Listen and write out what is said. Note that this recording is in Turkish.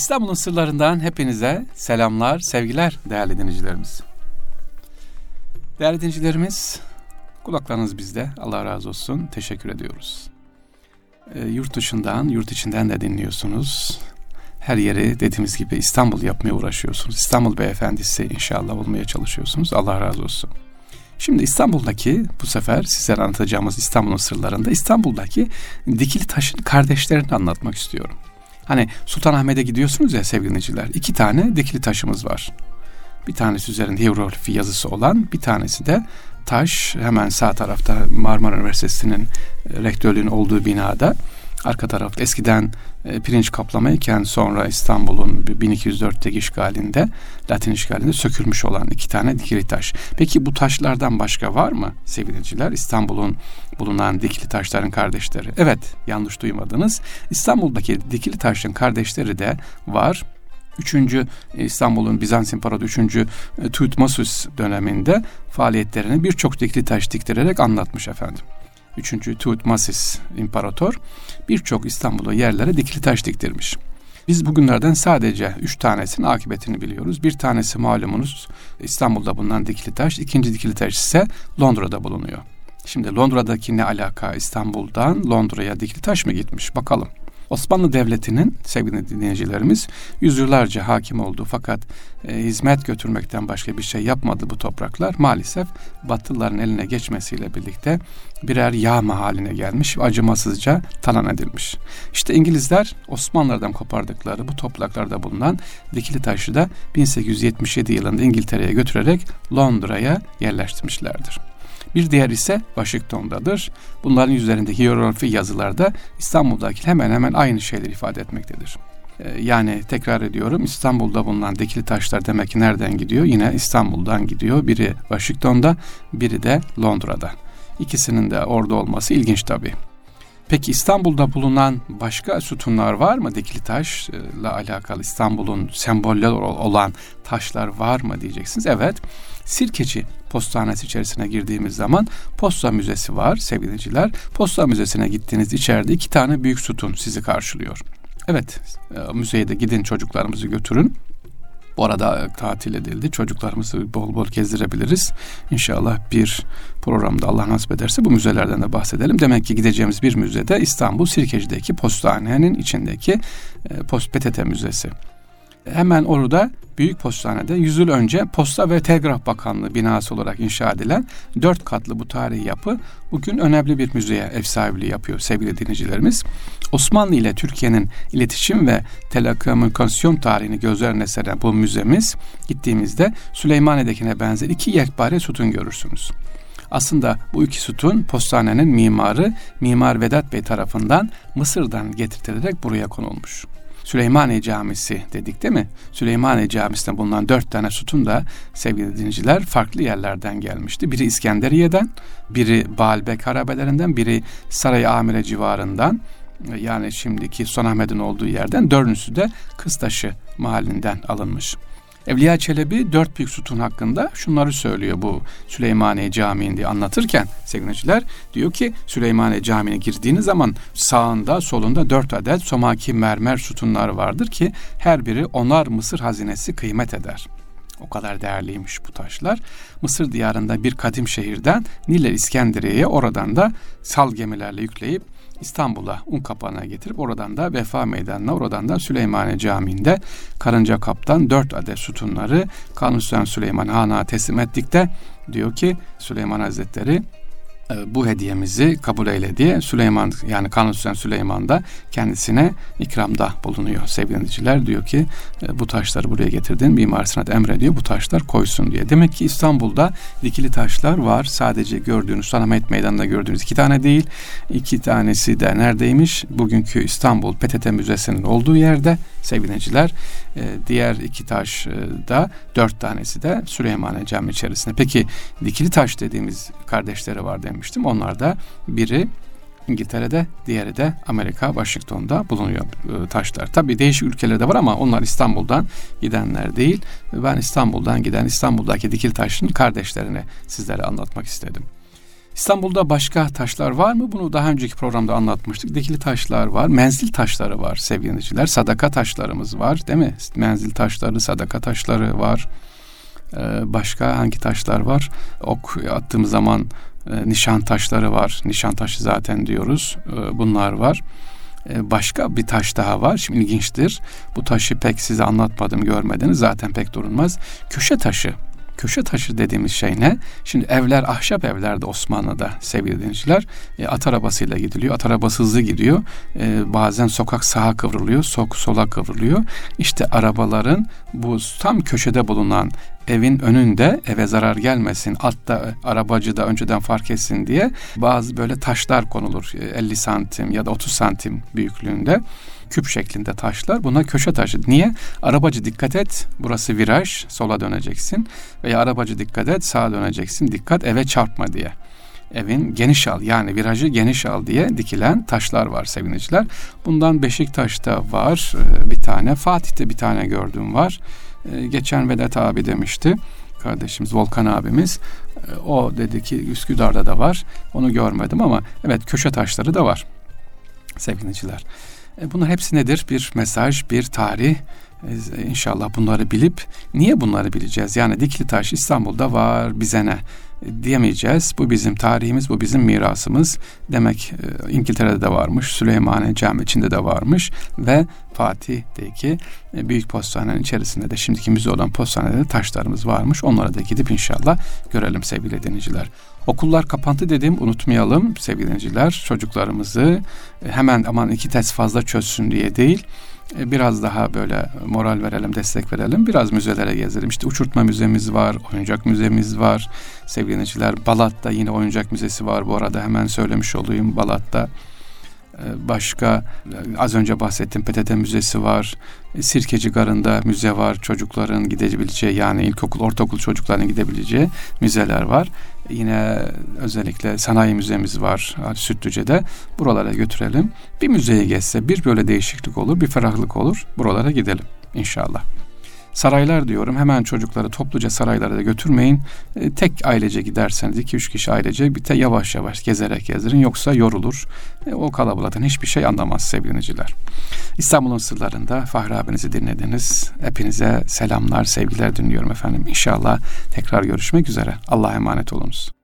İstanbul'un sırlarından hepinize selamlar, sevgiler değerli dinleyicilerimiz. Değerli dinleyicilerimiz, kulaklarınız bizde. Allah razı olsun. Teşekkür ediyoruz. E, yurt dışından, yurt içinden de dinliyorsunuz. Her yeri dediğimiz gibi İstanbul yapmaya uğraşıyorsunuz. İstanbul beyefendisi inşallah olmaya çalışıyorsunuz. Allah razı olsun. Şimdi İstanbul'daki bu sefer sizlere anlatacağımız İstanbul'un sırlarında İstanbul'daki dikili taşın kardeşlerini anlatmak istiyorum. Hani Sultanahmet'e gidiyorsunuz ya sevgili dinleyiciler. iki tane dikili taşımız var. Bir tanesi üzerinde hieroglifi yazısı olan bir tanesi de taş hemen sağ tarafta Marmara Üniversitesi'nin rektörlüğünün olduğu binada arka tarafta eskiden e, pirinç kaplamayken sonra İstanbul'un 1204'te işgalinde Latin işgalinde sökülmüş olan iki tane dikili taş. Peki bu taşlardan başka var mı sevgiliciler? İstanbul'un bulunan dikili taşların kardeşleri. Evet yanlış duymadınız. İstanbul'daki dikili taşın kardeşleri de var. Üçüncü e, İstanbul'un Bizans İmparatoru 3. E, Tutmosis döneminde faaliyetlerini birçok dikili taş diktirerek anlatmış efendim. 3. Tutmosis İmparator birçok İstanbul'u yerlere dikili taş diktirmiş. Biz bugünlerden sadece üç tanesinin akıbetini biliyoruz. Bir tanesi malumunuz İstanbul'da bulunan dikili taş, ikinci dikili taş ise Londra'da bulunuyor. Şimdi Londra'daki ne alaka İstanbul'dan Londra'ya dikili taş mı gitmiş bakalım. Osmanlı Devleti'nin sevgili dinleyicilerimiz yüzyıllarca hakim oldu fakat e, hizmet götürmekten başka bir şey yapmadı bu topraklar. Maalesef Batılıların eline geçmesiyle birlikte birer yağma haline gelmiş ve acımasızca talan edilmiş. İşte İngilizler Osmanlılardan kopardıkları bu topraklarda bulunan dikili taşı da 1877 yılında İngiltere'ye götürerek Londra'ya yerleştirmişlerdir. Bir diğer ise Washington'dadır. Bunların üzerindeki hieroglifi yazılarda İstanbul'daki hemen hemen aynı şeyleri ifade etmektedir. Ee, yani tekrar ediyorum İstanbul'da bulunan dikili taşlar demek ki nereden gidiyor? Yine İstanbul'dan gidiyor. Biri Washington'da, biri de Londra'da. İkisinin de orada olması ilginç tabii. Peki İstanbul'da bulunan başka sütunlar var mı? Dikili taşla alakalı İstanbul'un semboller olan taşlar var mı diyeceksiniz. Evet. Sirkeci postanesi içerisine girdiğimiz zaman posta müzesi var sevgiliciler. Posta müzesine gittiğiniz içeride iki tane büyük sütun sizi karşılıyor. Evet e, müzeye de gidin çocuklarımızı götürün. Bu arada tatil edildi. Çocuklarımızı bol bol gezdirebiliriz. İnşallah bir programda Allah nasip ederse bu müzelerden de bahsedelim. Demek ki gideceğimiz bir müzede İstanbul Sirkeci'deki postanenin içindeki e, Post PTT Müzesi. Hemen orada Büyük Postane'de 100 yıl önce Posta ve Telgraf Bakanlığı binası olarak inşa edilen dört katlı bu tarihi yapı bugün önemli bir müzeye ev sahipliği yapıyor sevgili dinleyicilerimiz. Osmanlı ile Türkiye'nin iletişim ve telekomünikasyon tarihini göz önüne seren bu müzemiz gittiğimizde Süleymaniye'dekine benzer iki yekpare sütun görürsünüz. Aslında bu iki sütun postanenin mimarı Mimar Vedat Bey tarafından Mısır'dan getirtilerek buraya konulmuş. Süleymaniye Camisi dedik değil mi? Süleymaniye Camisi'nde bulunan dört tane sütun da sevgili dinleyiciler farklı yerlerden gelmişti. Biri İskenderiye'den, biri Baalbek harabelerinden, biri Saray Amire civarından yani şimdiki Sultanahmet'in olduğu yerden dördüncüsü de Kıstaşı mahallinden alınmış. Evliya Çelebi dört büyük sütun hakkında şunları söylüyor bu Süleymaniye Camii'nde anlatırken sevgiliciler diyor ki Süleymaniye Camii'ne girdiğiniz zaman sağında solunda dört adet somaki mermer sütunlar vardır ki her biri onar Mısır hazinesi kıymet eder. O kadar değerliymiş bu taşlar. Mısır diyarında bir kadim şehirden Nil'e İskenderiye'ye oradan da sal gemilerle yükleyip İstanbul'a un kapağına getirip oradan da Vefa Meydanı'na oradan da Süleymaniye Camii'nde Karınca Kap'tan dört adet sütunları Kanuni Süleyman Han'a teslim ettik de diyor ki Süleyman Hazretleri bu hediyemizi kabul eyle diye Süleyman yani Kanuni Süleyman da kendisine ikramda bulunuyor sevgili Diyor ki e, bu taşları buraya getirdin Mimar Sinan emrediyor bu taşlar koysun diye. Demek ki İstanbul'da dikili taşlar var. Sadece gördüğünüz Sultanahmet Meydanı'nda gördüğünüz iki tane değil. iki tanesi de neredeymiş? Bugünkü İstanbul PTT Müzesi'nin olduğu yerde sevgili e, diğer iki taş da dört tanesi de Süleymaniye Cami içerisinde. Peki dikili taş dediğimiz kardeşleri var demiştim. Onlar da biri İngiltere'de, diğeri de Amerika, Washington'da bulunuyor e, taşlar. Tabii değişik ülkelerde var ama onlar İstanbul'dan gidenler değil. Ben İstanbul'dan giden İstanbul'daki dikili taşın kardeşlerini sizlere anlatmak istedim. İstanbul'da başka taşlar var mı? Bunu daha önceki programda anlatmıştık. Dikili taşlar var, menzil taşları var sevgili. Sadaka taşlarımız var değil mi? Menzil taşları, sadaka taşları var. Ee, başka hangi taşlar var? Ok attığımız zaman e, nişan taşları var. Nişan taşı zaten diyoruz. E, bunlar var. E, başka bir taş daha var. Şimdi ilginçtir. Bu taşı pek size anlatmadım, görmediniz. Zaten pek durulmaz. Köşe taşı köşe taşı dediğimiz şey ne? Şimdi evler ahşap evlerde Osmanlı'da sevgili dinleyiciler e, at arabasıyla gidiliyor. At arabası hızlı gidiyor. E, bazen sokak sağa kıvrılıyor, sok sola kıvrılıyor. İşte arabaların bu tam köşede bulunan evin önünde eve zarar gelmesin altta arabacı da önceden fark etsin diye bazı böyle taşlar konulur 50 santim ya da 30 santim büyüklüğünde küp şeklinde taşlar. Buna köşe taşı. Niye? Arabacı dikkat et. Burası viraj. Sola döneceksin. Veya arabacı dikkat et. Sağa döneceksin. Dikkat eve çarpma diye. Evin geniş al yani virajı geniş al diye dikilen taşlar var seviniciler. Bundan Beşiktaş'ta var e, bir tane. Fatih'te bir tane gördüğüm var. E, geçen Vedat abi demişti kardeşimiz Volkan abimiz. E, o dedi ki Üsküdar'da da var. Onu görmedim ama evet köşe taşları da var sevgiliciler. E, bunlar hepsi nedir? Bir mesaj, bir tarih. E, inşallah bunları bilip niye bunları bileceğiz? Yani dikili taş İstanbul'da var bize ne? E, diyemeyeceğiz. Bu bizim tarihimiz, bu bizim mirasımız. Demek İngiltere'de de varmış, Süleymaniye Cami içinde de varmış ve Fatih'teki büyük postanenin içerisinde de şimdiki müze olan postanede taşlarımız varmış. Onlara da gidip inşallah görelim sevgili dinleyiciler. Okullar kapandı dedim unutmayalım sevgili dinleyiciler. Çocuklarımızı e, hemen aman iki test fazla çözsün diye değil e, biraz daha böyle moral verelim, destek verelim. Biraz müzelere gezelim. İşte uçurtma müzemiz var, oyuncak müzemiz var. Sevgili dinleyiciler, Balat'ta yine oyuncak müzesi var. Bu arada hemen söylemiş olayım. Balat'ta e, başka az önce bahsettiğim PTT Müzesi var. Sirkeci Garı'nda müze var. Çocukların gidebileceği yani ilkokul, ortaokul çocukların gidebileceği müzeler var. Yine özellikle sanayi müzemiz var Sütlüce'de. Buralara götürelim. Bir müzeye geçse bir böyle değişiklik olur, bir ferahlık olur. Buralara gidelim inşallah. Saraylar diyorum hemen çocukları topluca saraylara da götürmeyin. E, tek ailece giderseniz iki üç kişi ailece bir de yavaş yavaş gezerek gezdirin yoksa yorulur. E, o kalabalıktan hiçbir şey anlamaz sevgiliciler. İstanbul'un sırlarında Fahri abinizi dinlediniz. Hepinize selamlar, sevgiler dinliyorum efendim. İnşallah tekrar görüşmek üzere. Allah'a emanet olunuz.